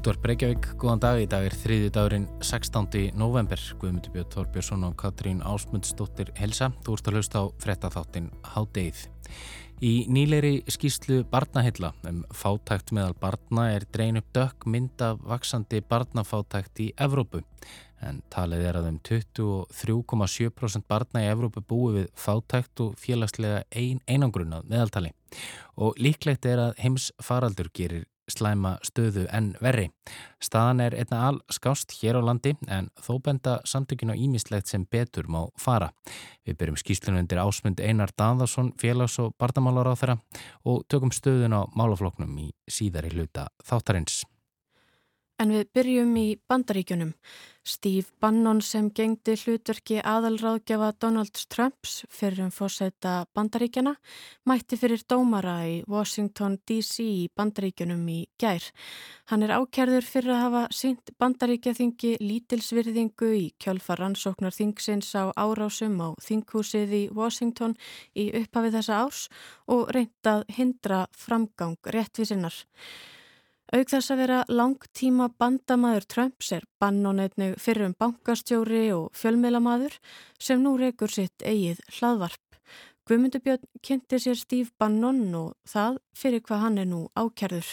Útvar Breykjavík, góðan dag. Í dag er þriði dagurinn 16. november. Guðmundur Björn Þorbjörnsson og Katrín Ásmundsdóttir Helsa. Þú ert að hlusta á frettatháttin Hádeið. Í nýleiri skýslu barnahilla um fátækt meðal barna er drein upp dökk mynd af vaksandi barnafátækt í Evrópu. En talið er að um 23,7% barna í Evrópu búi við fátækt og félagslega ein einangrunað meðaltali. Og líklegt er að heims faraldur gerir slæma stöðu en verri. Staðan er einna all skást hér á landi en þó benda samtökinu á ímislegt sem betur má fara. Við byrjum skýslunum undir ásmund Einar Danðarsson, félags- og barnamálar á þeirra og tökum stöðun á málafloknum í síðari hluta þáttarins. En við byrjum í bandaríkjunum. Steve Bannon sem gengdi hlutverki aðalráðgjafa Donald Trumps fyrir um fórsæta bandaríkjana mætti fyrir dómara í Washington DC í bandaríkjunum í gær. Hann er ákjærður fyrir að hafa synt bandaríkjaþingi lítilsvirðingu í kjölfar rannsóknar þingsins á árásum á þinghúsið í Washington í upphafið þessa árs og reyndað hindra framgang réttvísinnar. Auk þess að vera langtíma bandamaður Trumps er Bannon einnig fyrir um bankastjóri og fjölmeilamaður sem nú rekur sitt eigið hlaðvarp. Guðmundubjörn kynnti sér Steve Bannon og það fyrir hvað hann er nú ákjærður.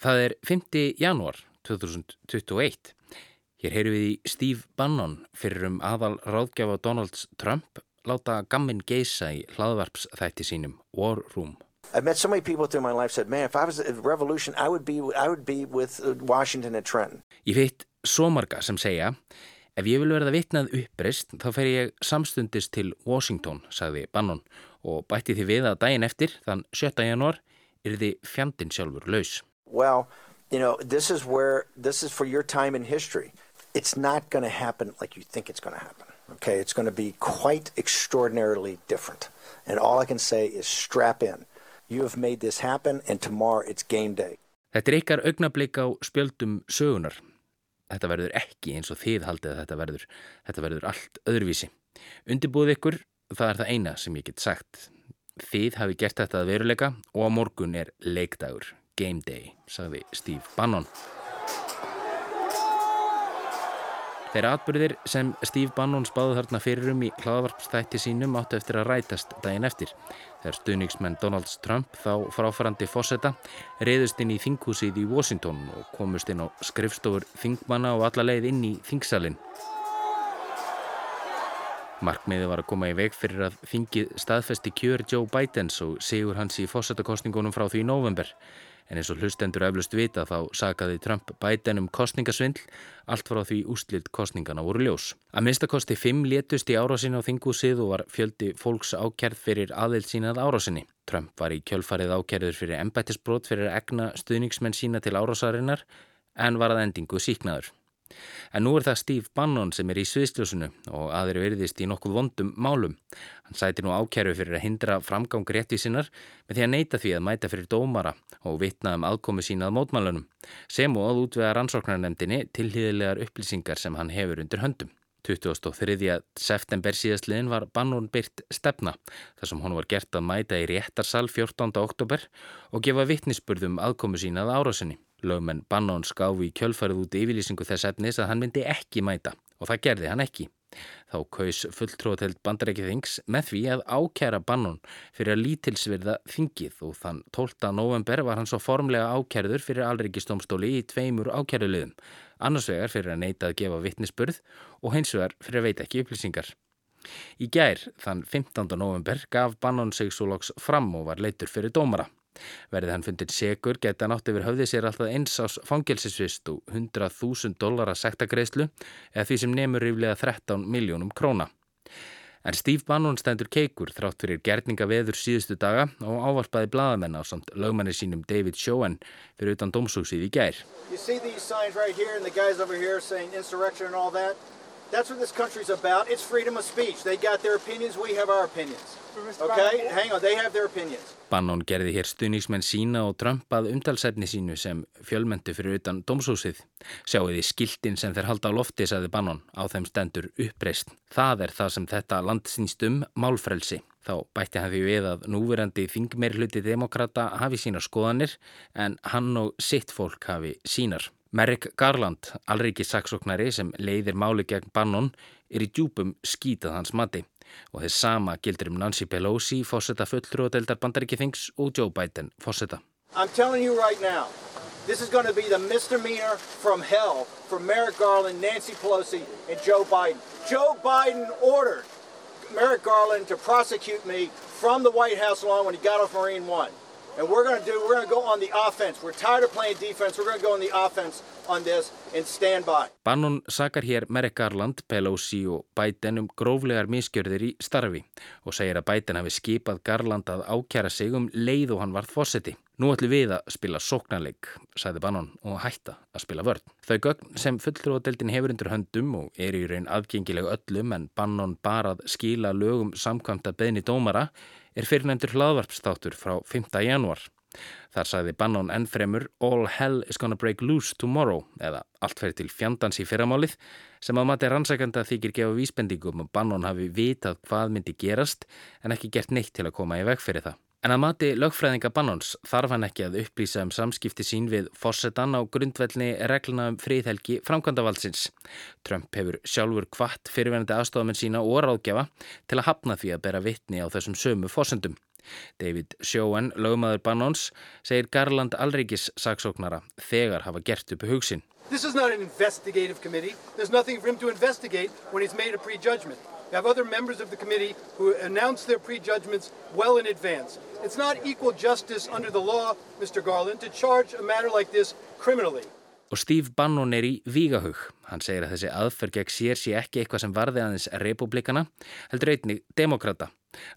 Það er 5. janúar 2021. Hér heyru við í Steve Bannon fyrir um aðal ráðgjafa Donald Trump láta gamminn geisa í hlaðvarpsþætti sínum War Room. I've met so many people through my life said, man, if I was a revolution, I would be, I would be with Washington and Trenton. Ég veit svo marga sem segja, ef ég vil verða vitnað uppreist, þá fer ég samstundist til Washington, sagði Bannon, og bætti því við að daginn eftir, þann 7. janúar, er þið fjandin sjálfur laus. Well, you know, this is where, this is for your time in history. It's not going to happen like you think it's going to happen. Okay, it's going to be quite extraordinarily different. And all I can say is strap in. You have made this happen and tomorrow it's game day. Þetta er ykkar augnablík á spjöldum sögunar. Þetta verður ekki eins og þið haldið að þetta verður. Þetta verður allt öðruvísi. Undirbúð ykkur, það er það eina sem ég get sagt. Þið hafi gert þetta að veruleika og á morgun er leikdagur, game day, sagði Steve Bannon. Þeir atbyrðir sem Steve Bannon spáði þarna fyrir um í hlaðvarpstætti sínum áttu eftir að rætast daginn eftir. Þegar stuðningsmenn Donald Trump þá fráfarandi fósetta reyðust inn í þinghúsið í Washington og komust inn á skrifstofur þingmanna og alla leið inn í þingsalinn. Markmiði var að koma í veg fyrir að þingið staðfesti kjör Joe Bidens og sigur hans í fósettakostningunum frá því í november. En eins og hlustendur eflust vita þá sagaði Trump Biden um kostningasvindl allt frá því úslilt kostningana voru ljós. Að minnstakosti fimm létust í árásinni á þingúsið og var fjöldi fólks ákjærð fyrir aðeild sínað árásinni. Trump var í kjölfarið ákjærður fyrir embættisbrot fyrir egna stuðningsmenn sína til árásarinnar en var að endingu síknaður. En nú er það Steve Bannon sem er í sviðsljósunu og aðri verðist í nokkuð vondum málum. Hann sæti nú ákjæru fyrir að hindra framgang réttvísinnar með því að neyta því að mæta fyrir dómara og vitna um aðkomi sínað mótmálunum sem og að útvega rannsóknarnemdini til hýðilegar upplýsingar sem hann hefur undir höndum. 23. september síðastliðin var Bannon byrt stefna þar sem hann var gert að mæta í réttarsal 14. oktober og gefa vittnisspurðum aðkomu sínað árásinni. Lögmenn Bannon skáfi í kjölfarið út yfirlýsingu þess efnis að hann myndi ekki mæta og það gerði hann ekki. Þá kaus fulltróðtelt bandarækið þings með því að ákjæra Bannon fyrir að lítilsverða þingið og þann 12. november var hann svo formlega ákjærður fyrir alryggistómstóli í tveimur ákjærulegum, annars vegar fyrir að neyta að gefa vittnisspörð og hins vegar fyrir að veita ekki upplýsingar. Í gær, þann 15. november, gaf Bannon sig svo loks fram og var leitur fyrir dómara. Verðið hann fundin segur geta nátt yfir höfðið sér alltaf eins ás fangelsisvist og 100.000 dólar að sektakreislu eða því sem nefnur ríflega 13 miljónum króna. En Steve Bannon stendur keikur þrátt fyrir gerninga veður síðustu daga og ávarpaði bladamenn á samt lögmanni sínum David Schoen fyrir utan domsúsið í gær. That's what this country's about. It's freedom of speech. They got their opinions, we have our opinions. Okay? Hang on, they have their opinions. Bannon gerði hér stuðningsmenn sína og Trump að umtalsefni sínu sem fjölmöntu fyrir utan domsúsið. Sjáu því skiltin sem þeir halda á lofti, saði Bannon, á þeim stendur uppreist. Það er það sem þetta land sínst um málfrelsi. Þá bætti hann því við að núverandi þingmeirhluti demokrata hafi sína skoðanir en hann og sitt fólk hafi sínar. Merrick Garland, alriki saksóknari sem leiðir máli gegn Bannon, er í djúpum skítað hans mati og þess sama gildir um Nancy Pelosi, fósetta fulltrú og deildar bandaríki þings og Joe Biden, fósetta. I'm telling you right now, this is going to be the misdemeanor from hell for Merrick Garland, Nancy Pelosi, and Joe Biden. Joe Biden ordered Merrick Garland to prosecute me from the White House lawn when he got off Marine One. And we're going to do, we're going to go on the offense. We're tired of playing defense. We're going to go on the offense on this and stand by. Bannon sakar hér Merrick Garland, Pelosi og Biden um gróflegar miskjörðir í starfi og segir að Biden hafi skipað Garland að ákjara sig um leið og hann varð fósetti. Nú ætlum við að spila sóknarleik, sagði Bannon og hætta að spila vörn. Þau gögn sem fulltrúadeildin hefur undir höndum og er í raun aðgengileg öllum en Bannon barað skila lögum samkvæmt að beðni dómara er fyrirnendur hlaðvarpstáttur frá 5. januar. Þar sagði Bannon ennfremur All hell is gonna break loose tomorrow eða allt fyrir til fjandans í fyrramálið sem að mati rannsækanda þykir gefa vísbendingum og Bannon hafi vitað hvað myndi gerast en ekki gert neitt til að koma í veg fyrir það. En að mati lögfræðinga Bannons þarf hann ekki að upplýsa um samskipti sín við fórsetan á grundvelni regluna um fríðhelgi framkvæmdavaldsins. Trump hefur sjálfur kvart fyrirvenandi aðstofamenn sína og ráðgjafa til að hafna því að bera vittni á þessum sömu fórsendum. David Sjóen, lögmaður Bannons, segir Garland Alrikis saksóknara þegar hafa gert uppi hugsin. This is not an investigative committee. There's nothing for him to investigate when he's made a prejudgment. You have other members of the committee who announce their prejudgments well in advance. It's not equal justice under the law, Mr. Garland, to charge a matter like this criminally. Og Steve Bannon er í vígahug. Hann segir að þessi aðferð gegn sér sé ekki eitthvað sem varði aðeins republikana, heldur einnig demokrata.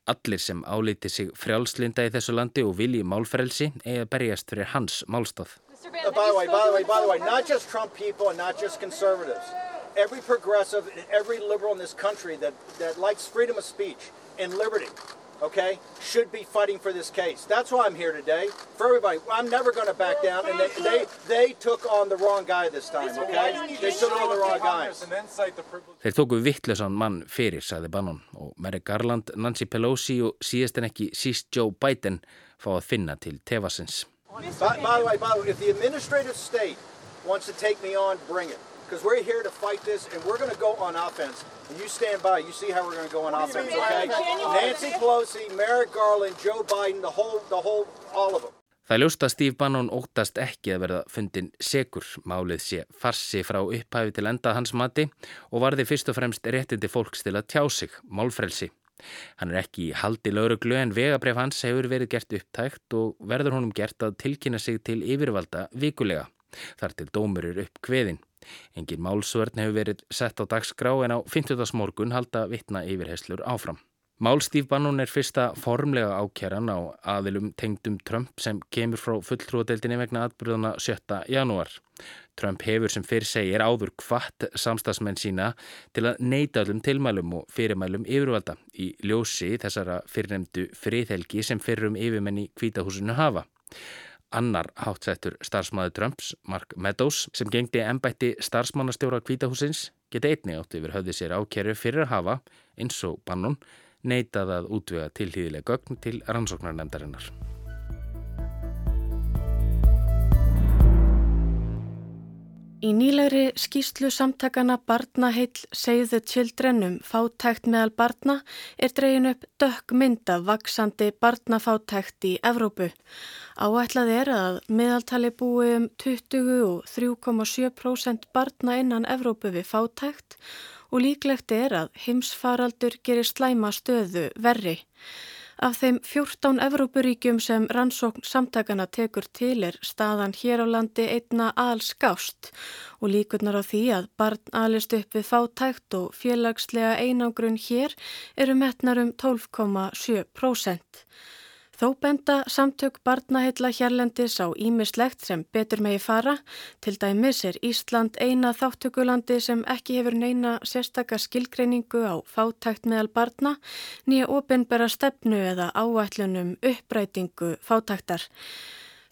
Allir sem álíti sig frjálslinda í þessu landi og vilji málfrelsi eða berjast fyrir hans málstað. Uh, by the way, by the way, by the way, not just Trump people and not just conservatives. Every progressive and every liberal in this country that, that likes freedom of speech and liberty okay, should be fighting for this case. That's why I'm here today, for everybody. I'm never going to back down, and they, they, they took on the wrong guy this time, okay? They took on the wrong guy. Þeir tóku vittlösan mann fyrir, sagði Bannon, og Merrick Garland, Nancy Pelosi og síðast en ekki síst Joe Biden fá að finna til tefasins. By, by the way, by the way, if the administrative state wants to take me on, bring it. Because we're here to fight this, and we're going to go on offense. And you stand by, you see how we're going to go on offense, okay? Nancy Pelosi, Merrick Garland, Joe Biden, the whole, the whole, all of them. Það ljósta Steve Bannon óttast ekki að verða fundin segur. Málið sé farsi frá upphæfi til enda hans mati og varði fyrst og fremst réttindi fólks til að tjá sig, málfrelsi. Hann er ekki í haldi lauruglu en vegabref hans hefur verið gert upptækt og verður honum gert að tilkynna sig til yfirvalda vikulega. Þar til dómur er upp kveðin. Engin málsvörn hefur verið sett á dagskrá en á 50. morgun halda vittna yfirheslur áfram. Málstíf Bannon er fyrsta formlega ákjæran á aðilum tengdum Trump sem kemur frá fulltrúadeildinni vegna atbyrðana 7. janúar. Trump hefur sem fyrir segir áður kvart samstagsmenn sína til að neyta öllum tilmælum og fyrirmælum yfirvalda í ljósi þessara fyrirnemdu friðhelgi sem fyrrum yfirmenn í kvítahúsinu hafa. Annar hátsettur starfsmæður Trumps, Mark Meadows, sem gengdi ennbætti starfsmannastjóra kvítahúsins, geti einni átt yfir höfði sér ákerfi fyrir að hafa, eins og Bannon, neitað að útvega tilhýðilega gögn til rannsóknarnemdarinnar. Í nýlegri skýslu samtakana Barnaheill Save the Children um fátækt meðal barna er dregin upp dökk mynd af vaksandi barnafátækt í Evrópu. Áætlað er að meðaltali búi um 23,7% barna innan Evrópu við fátækt og líklegt er að heimsfaraldur gerir slæma stöðu verri. Af þeim 14 Evrópuríkjum sem rannsókn samtakana tekur til er staðan hér á landi einna allskást og líkurnar á því að barn alist upp við fátækt og félagslega einangrun hér eru metnar um 12,7%. Þó benda samtök barnaheilla hérlendis á ímislegt sem betur megi fara. Til dæmis er Ísland eina þáttökulandi sem ekki hefur neina sérstakka skilgreiningu á fátækt meðal barna, nýja ofinbera stefnu eða áætlunum upprætingu fátæktar.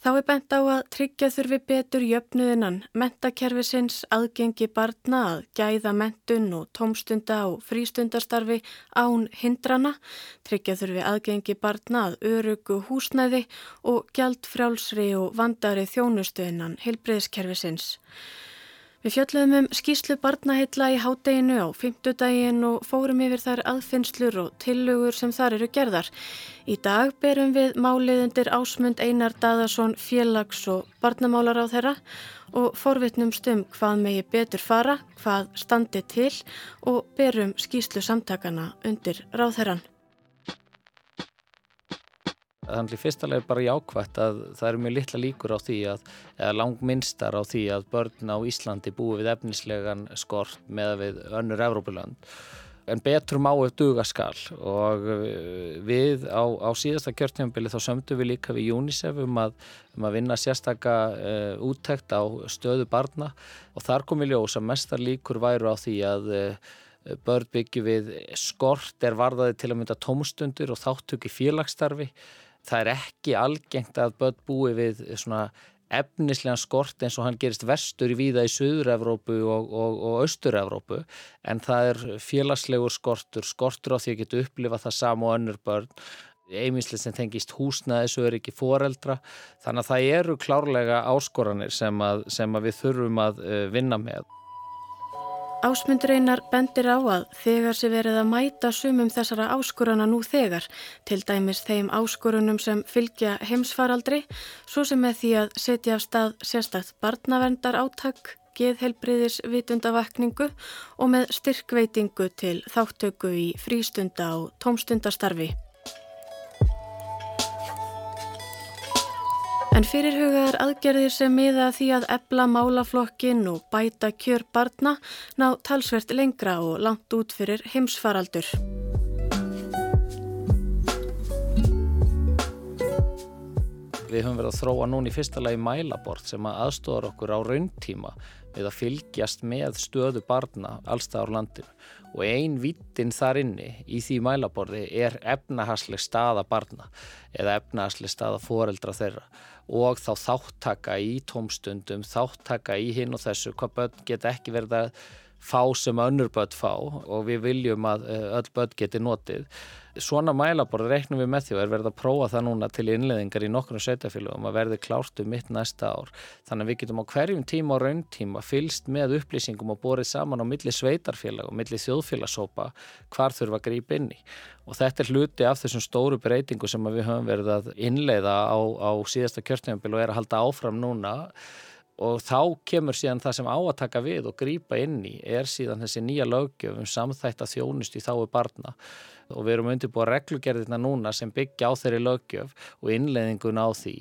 Þá er bent á að tryggja þurfi betur jöfnuðinnan mentakerfisins aðgengi barna að gæða mentun og tómstunda og frístundastarfi án hindrana, tryggja þurfi aðgengi barna að örugu húsnæði og gjald frjálsri og vandari þjónustuðinnan heilbreyðskerfisins. Við fjöldluðum um skýslu barnaheilla í hádeginu á fymtudaginn og fórum yfir þær aðfinnslur og tillögur sem þar eru gerðar. Í dag berum við málið undir ásmund Einar Daðarsson félags- og barnamálar á þeirra og forvitnum stum hvað megi betur fara, hvað standi til og berum skýslu samtakana undir ráðherran. Þannig fyrsta leið er bara jákvæmt að það eru mjög litla líkur á því að, eða langminnstar á því að börn á Íslandi búi við efnislegan skort með við önnur Evrópuland. En betur má ef duga skal og uh, við á, á síðasta kjörtjámbili þá sömdu við líka við UNICEF um að, um að vinna sérstaka uh, úttekt á stöðu barna og þar kom við ljós að mestar líkur væru á því að uh, börn byggju við skort er varðaði til að mynda tómstundur og þáttöki félagsstarfi það er ekki algengt að börn búi við svona efnislegan skort eins og hann gerist verstur í víða í Suður-Evrópu og, og, og Östur-Evrópu en það er félagslegur skortur, skortur á því að geta upplifa það sama og önnur börn einminslega sem tengist húsnaði svo er ekki foreldra. Þannig að það eru klárlega áskoranir sem, að, sem að við þurfum að uh, vinna með Ásmundur einar bendir á að þegar sé verið að mæta sumum þessara áskorana nú þegar, til dæmis þeim áskorunum sem fylgja heimsfaraldri, svo sem með því að setja af stað sérstætt barnavendar áttak, geðhelbriðis vitundavakningu og með styrkveitingu til þáttöku í frístunda og tómstundastarfi. En fyrirhugaðar aðgerðir sem miða því að ebla málaflokkin og bæta kjör barna ná talsvert lengra og langt út fyrir heimsfaraldur. Við höfum verið að þróa núna í fyrsta lagi mælabort sem að aðstofar okkur á rauntíma við að fylgjast með stöðu barna allstað á landinu. Og ein vittin þar inni í því mælaborði er efnahasleg staða barna eða efnahasleg staða foreldra þeirra og þá þáttaka í tómstundum, þáttaka í hinn og þessu hvað börn geta ekki verið að fá sem önnur börn fá og við viljum að eh, öll börn geti notið. Svona mælaborð reiknum við með því og er verið að prófa það núna til innleðingar í nokkrum sveitafélagum að verði klártu mitt næsta ár. Þannig að við getum á hverjum tíma og rauntíma fylst með upplýsingum og borið saman á milli sveitarfélag og milli þjóðfélagsópa hvar þurfa að grípa inn í. Og þetta er hluti af þessum stóru breytingu sem við höfum verið að innleiða á, á síðasta kjörtnjöfumbil og er að halda áfram núna og þá kemur síðan það sem á að taka við og grýpa inn í er síðan þessi nýja lögjöf um samþætt að þjónust í þáu barna. Og við erum undirbúið reglugerðina núna sem byggja á þeirri lögjöf og innleiðingun á því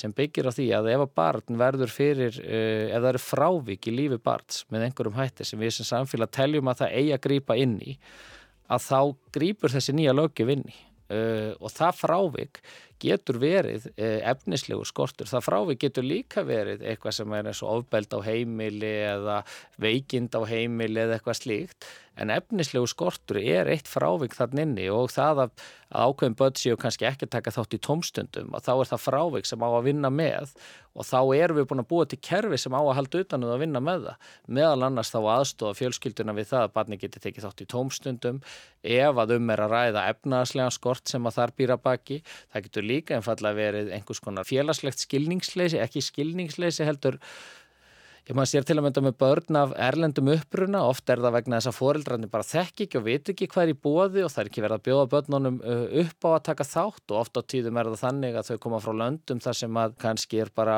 sem byggir á því að ef að barn verður fyrir, uh, ef það eru frávík í lífi barns með einhverjum hætti sem við sem samfélag teljum að það eigi að grýpa inn í að þá grýpur þessi nýja lögjöf inn í. Uh, og það frávik getur verið uh, efnislegu skortur. Það frávik getur líka verið eitthvað sem er eins og ofbeld á heimili eða veikind á heimili eða eitthvað slíkt. En efnislegu skortur er eitt frávik þann inni og það að, ákveðin börn séu kannski ekki taka þátt í tómstundum og þá er það frávik sem á að vinna með og þá erum við búin að búa til kerfi sem á að halda utan um að vinna með það. Meðal annars þá aðstofa fjölskylduna við það að barni geti tekið þátt í tómstundum. Ef að um er að ræða efnaðslega skort sem að þar býra baki það getur líka einfallega verið einhvers konar félagslegt skilningsleisi, ekki skilningsleisi heldur Ég maður sér til að mynda með börn af erlendum uppruna, oft er það vegna þess að foreldrarnir bara þekk ekki og veit ekki hvað er í bóði og það er ekki verið að bjóða börnunum uh, upp á að taka þátt og oft á tíðum er það þannig að þau koma frá löndum þar sem að kannski er bara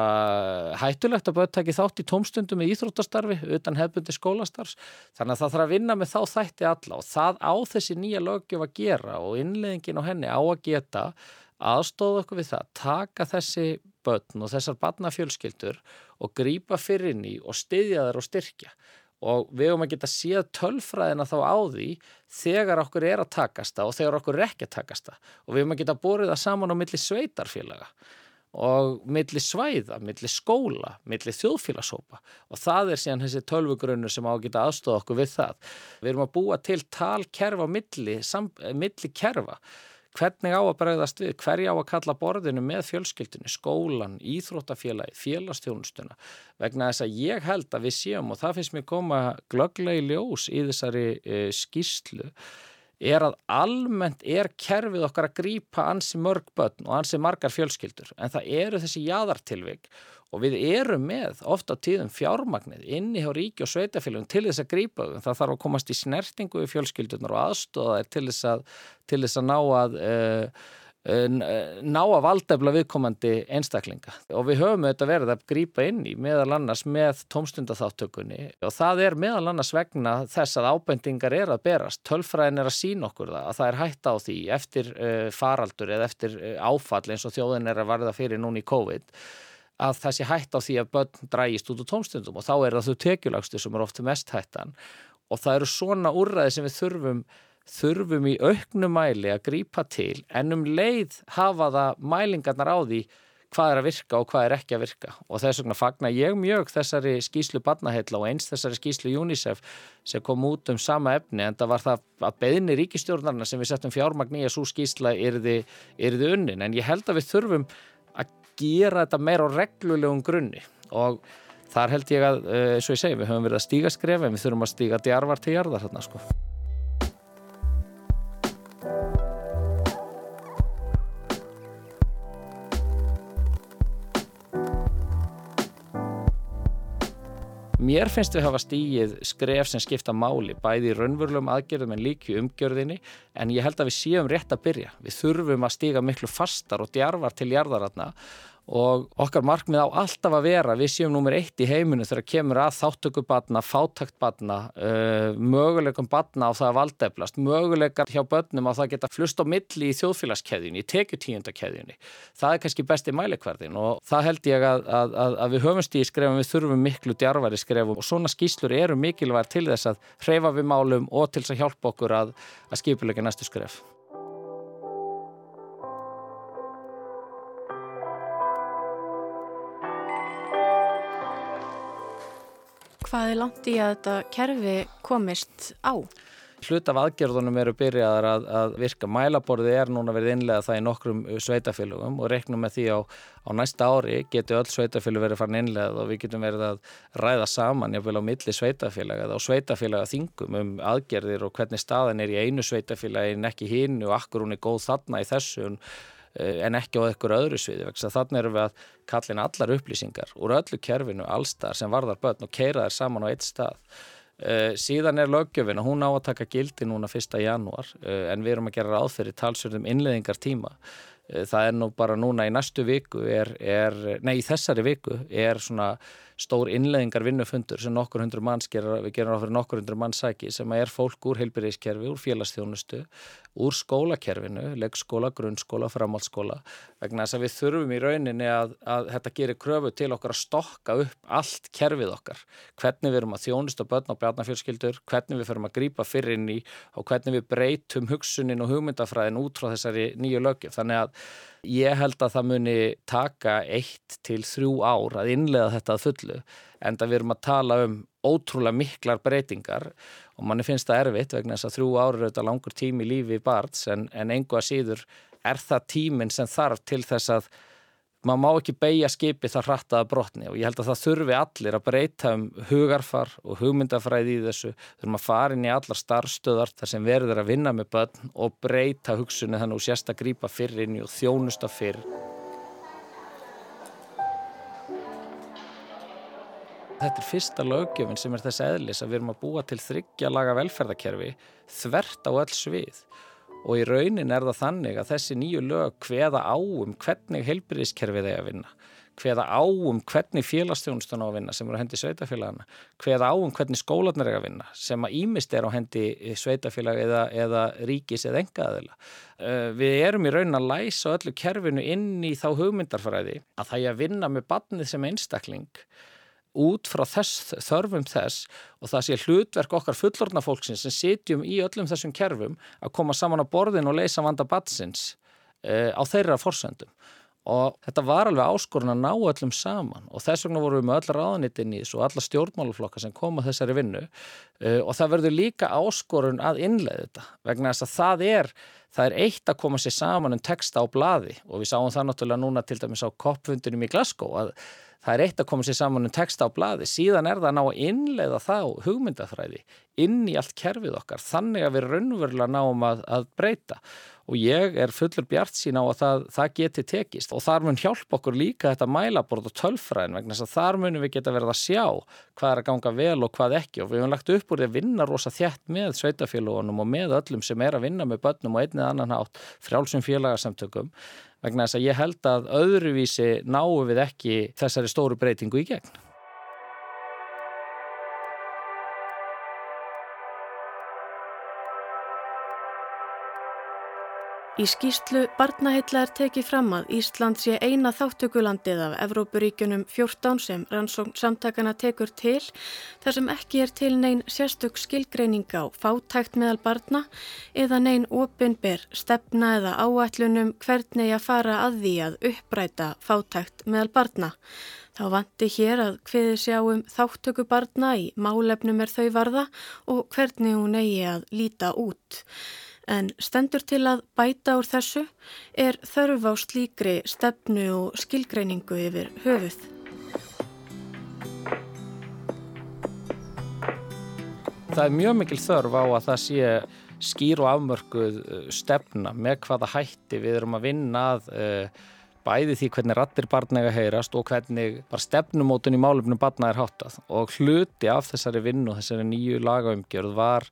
hættulegt að börn taki þátt í tómstundum í íþróttastarfi utan hefbundi skólastarfs. Þannig að það þarf að vinna með þá þætti alla og það á þessi nýja lögjöf að gera og innleggingin á henni á að geta aðstóða okkur við það, taka þessi börn og þessar barnafjölskyldur og grýpa fyrir í og styðja þær og styrkja. Og við höfum að geta séð tölfræðina þá á því þegar okkur er að takast það og þegar okkur er ekki að takast það. Og við höfum að geta borið það saman á milli sveitarfélaga og milli svæða, milli skóla, milli þjóðfélagsópa og það er síðan þessi tölvugrunnu sem á að geta aðstofa okkur við það. Við erum að búa til talkerfa milli, sam, milli kerfa hvernig á að bregðast við, hverja á að kalla borðinu með fjölskyldinu, skólan, íþróttafélagi, félagstjónustuna vegna þess að ég held að við séum og það finnst mér koma glögglegi ljós í þessari e, skýrslu er að almennt er kerfið okkar að grýpa ansi mörg börn og ansi margar fjölskyldur en það eru þessi jáðartilvig og við erum með ofta tíðum fjármagnið inni hjá ríki og sveitafélagum til þess að grípa þau. Það þarf að komast í snertingu við fjölskyldunar og aðstóða þær til þess að, til þess að ná að uh, ná að valdefla viðkomandi einstaklinga. Og við höfum auðvitað verið að grípa inn í meðal annars með tómstundaþáttökunni. Og það er meðal annars vegna þess að ábendingar er að berast. Tölfræðin er að sína okkur það að það er hætta á því eftir uh, faraldur eða eftir áfall eins og þjóðin er að varða fyrir núni í COVID að það sé hætt á því að börn drægist út úr tómstundum. Og þá er það þau tekjulagstu sem er ofta mest hættan. Og það eru svona úrræði sem við þurfum þurfum í auknumæli að grípa til en um leið hafa það mælingarnar á því hvað er að virka og hvað er ekki að virka. Og þess vegna fagnar ég mjög þessari skýslu barnaheitla og eins þessari skýslu UNICEF sem kom út um sama efni en það var það að beðni ríkistjórnarna sem við settum fjármagn í að svo skýsla yrði, yrði unnin. En ég held að við þurfum gera þetta meira á reglulegum grunni. Og þar held ég að, eins og ég segi, við höfum verið að stíga skref en við þurfum að stíga djarvar til jarðar þarna sko. Mér finnst við hafa stígið skref sem skipta máli, bæði í raunverulegum aðgerðum en líki umgjörðinni, en ég held að við séum rétt að byrja. Við þurfum að stíga miklu fastar og djarvar til jarðaratna og okkar markmið á alltaf að vera við séum nummer eitt í heiminu þegar kemur að þáttöku batna, fátakt batna uh, möguleikum batna á það að valdeflast, möguleikar hjá börnum á það geta flust á milli í þjóðfélagskeðjunni í tekjutíundakeðjunni. Það er kannski besti mælikverðin og það held ég að, að, að, að við höfumst í skrefum við þurfum miklu djarfari skrefum og svona skýslur eru mikilvæg til þess að hreyfa við málum og til þess að hjálpa okkur að skipuleika næstu skref hvað er langt í að þetta kerfi komist á? Hlut af aðgerðunum eru byrjaðar að, að virka. Mælaborði er núna verið innlega það í nokkrum sveitafélugum og reknum með því á, á næsta ári getur öll sveitafélug verið farin innlegað og við getum verið að ræða saman jáfnvel á milli sveitafélag eða á sveitafélaga þingum um aðgerðir og hvernig staðan er í einu sveitafélagi en ekki hinn og akkur hún er góð þarna í þessu Eh, en ekki á einhverju öðru sviði þannig erum við að kalla inn allar upplýsingar úr öllu kerfinu allstar sem varðar börn og keira þær saman á eitt stað uh, síðan er löggjöfin og hún á að taka gildi núna 1. janúar uh, en við erum að gera ráð fyrir talsverðum innleðingar tíma uh, það er nú bara núna í næstu viku er, er, nei í þessari viku er svona stór innleðingar vinnufundur sem nokkur hundur gerir, við gerum á fyrir nokkur hundur manns sæki sem er fólk úr heilbyrðiskerfi, úr félagsþjónustu, úr skólakerfinu, leggskóla, grunnskóla, framhaldsskóla, vegna þess að við þurfum í rauninni að, að þetta gerir kröfu til okkar að stokka upp allt kerfið okkar, hvernig við erum að þjónusta börn og bjarnafjölskyldur, hvernig við förum að grýpa fyrir inn í og hvernig við breytum hugsunin og hugmyndafræðin út frá þessari nýju lögjöf. Þannig að Ég held að það muni taka eitt til þrjú ár að innlega þetta að fullu en það við erum að tala um ótrúlega miklar breytingar og manni finnst það erfitt vegna þess að þrjú ár eru þetta langur tími í lífi barns en, en engu að síður er það tíminn sem þarf til þess að maður má ekki beigja skipi það hrattaða brotni og ég held að það þurfi allir að breyta um hugarfar og hugmyndafræði í þessu. Þurfum að fara inn í allar starfstöðar þar sem verður að vinna með börn og breyta hugsunni þannig og sérst að grýpa fyrir inn og þjónusta fyrir Þetta er fyrsta lögjöfin sem er þess eðlis að við erum að búa til þryggja laga velferðarkerfi þvert á öll svið og í raunin er það þannig að þessi nýju lög hveða á um hvernig heilbyrðiskerfið er að vinna hveða á um hvernig félagsstjónustun á að vinna sem eru á hendi sveitafélagana hveða á um hvernig skólanir er að vinna sem að ímist er á hendi sveitafélag eða, eða ríkis eða engaðila uh, við erum í raunin að læsa öllu kerfinu inn í þá hugmyndarfræði að það er að vinna með barnið sem einstakling út frá þess, þörfum þess og það sé hlutverk okkar fullorna fólksins sem sitjum í öllum þessum kerfum að koma saman á borðin og leysa vanda batsins uh, á þeirra forsöndum og þetta var alveg áskorun að ná öllum saman og þess vegna vorum við með öll ráðanitin í þessu og alla stjórnmáluflokka sem koma þessari vinnu uh, og það verður líka áskorun að innlega þetta vegna þess að það er, það er eitt að koma sér saman um texta á bladi og við sáum það náttúrulega núna til dæmis á koppfundinum í Glasgow að það er eitt að koma sér saman um texta á bladi síðan er það að ná að innlega þá hugmyndafræði inn í allt kerfið okkar þannig að við raunverulega náum að, að breyta. Og ég er fullur bjart sín á að það, það geti tekist. Og þar mun hjálpa okkur líka þetta mælaborð og tölfræðin vegna þess að þar munum við geta verið að sjá hvað er að ganga vel og hvað ekki. Og við hefum lagt upp úr því að vinna rosa þjætt með sveitafélagunum og með öllum sem er að vinna með börnum og einnið annan hátt frjálsum félagarsamtökum vegna þess að ég held að öðruvísi náum við ekki þessari stóru breytingu í gegn. Í skýslu barnaheilla er tekið fram að Ísland sé eina þáttökulandið af Evrópuríkunum 14 sem rannsókn samtakana tekur til þar sem ekki er til neyn sérstök skilgreining á fátækt meðal barna eða neyn opinber stefna eða áætlunum hvernig að fara að því að uppræta fátækt meðal barna. Þá vanti hér að hviði sjáum þáttöku barna í málefnum er þau varða og hvernig hún eigi að líta út en stendur til að bæta úr þessu er þörf á slíkri stefnu og skilgreiningu yfir höfuð. Það er mjög mikil þörf á að það sé skýr og afmörkuð uh, stefna með hvaða hætti við erum að vinna að uh, bæði því hvernig rattir barnega heyrast og hvernig bara stefnumótun í málefnum barna er háttað og hluti af þessari vinnu og þessari nýju lagaumgjörð var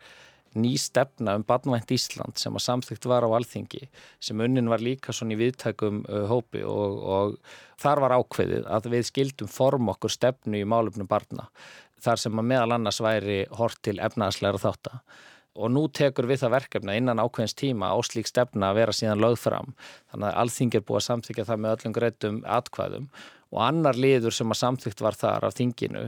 ný stefna um badnvænt Ísland sem að samþygt var á alþingi sem unnin var líka svona í viðtækum uh, hópi og, og þar var ákveðið að við skildum form okkur stefnu í málefnum barna þar sem að meðal annars væri hort til efnaðsleira þáttar og nú tekur við það verkefna innan ákveðins tíma á slík stefna að vera síðan lögð fram. Þannig að alþingir búið að samþykja það með öllum greitum atkvæðum og annar liður sem að samþygt var þar af þinginu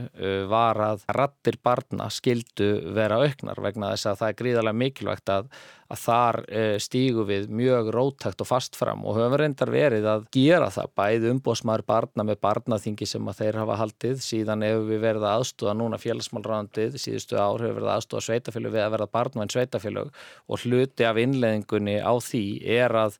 var að rattir barna skildu vera auknar vegna þess að það er gríðarlega mikilvægt að, að þar stígu við mjög rótækt og fast fram. Og höfum reyndar verið að gera það bæði umbósmaður barna með barnaþingi sem að þeir hafa haldið. Síðan hefur við verið að aðstóða núna félagsmálrandið síðustu ár hefur verið að aðstóða sveitafélög við að verða barnvæn sveitafélög og hluti af innleðingunni á því er að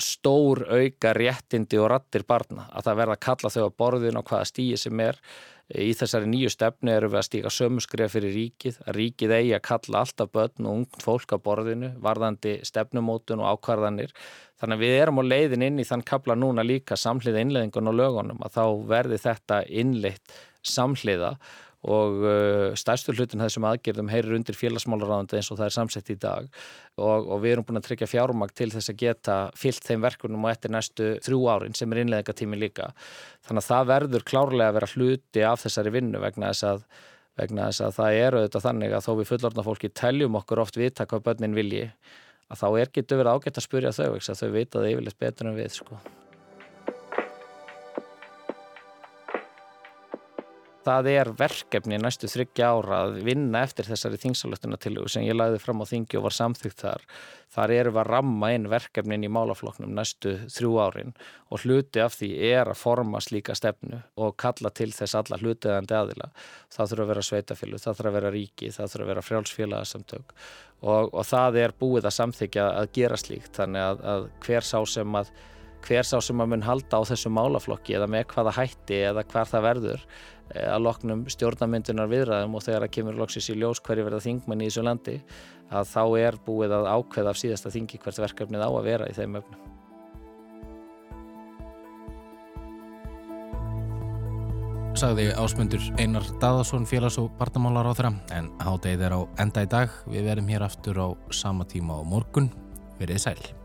stór auka réttindi og rattir barna að það verða að kalla þau á borðin og hvaða stíi sem er. Í þessari nýju stefnu eru við að stíka sömuskrið fyrir ríkið, að ríkið eigi að kalla alltaf börn og ungd fólk á borðinu varðandi stefnumótun og ákvarðanir. Þannig að við erum á leiðin inn í þann kabla núna líka samhliða innleðingun og lögunum að þá verði þetta innleitt samhliða og uh, stærstur hlutin þessum aðgerðum heyrir undir félagsmálaráðandi eins og það er samsett í dag og, og við erum búin að tryggja fjármag til þess að geta fyllt þeim verkunum og eftir næstu þrjú árin sem er innleðingatími líka þannig að það verður klárlega að vera hluti af þessari vinnu vegna þess að, vegna þess að það eru auðvitað þannig að þó við fullorna fólki teljum okkur oft viðtak hvað börnin vilji að þá er getur verið ágætt að spurja þau að þau vita það yfirleitt betur en við sko. Það er verkefni næstu þryggja ára að vinna eftir þessari þingsalöftunartillugu sem ég lagði fram á þingi og var samþygt þar. Þar eru við að ramma inn verkefnin í málafloknum næstu þrjú árin og hluti af því er að forma slíka stefnu og kalla til þess alla hlutiðandi aðila. Það þurfa að vera sveitafélag, það þurfa að vera ríki, það þurfa að vera frjálsfélagsamtök og, og það er búið að samþykja að gera slíkt þannig að, að hver sá sem að hver sá sem að mun halda á þessu málaflokki eða með hvaða hætti eða hvar það verður Eh, að loknum stjórnamyndunar viðræðum og þegar það kemur loksins í ljós hverju verða þingmenn í þessu landi að þá er búið að ákveða af síðasta þingi hvert verkefnið á að vera í þeim öfnum. Sagði ásmundur Einar Daðarsson félags- og barnamálar á þeirra en hátegi þeir á enda í dag. Við verum hér aftur á sama tíma á morgun. Verið sæl.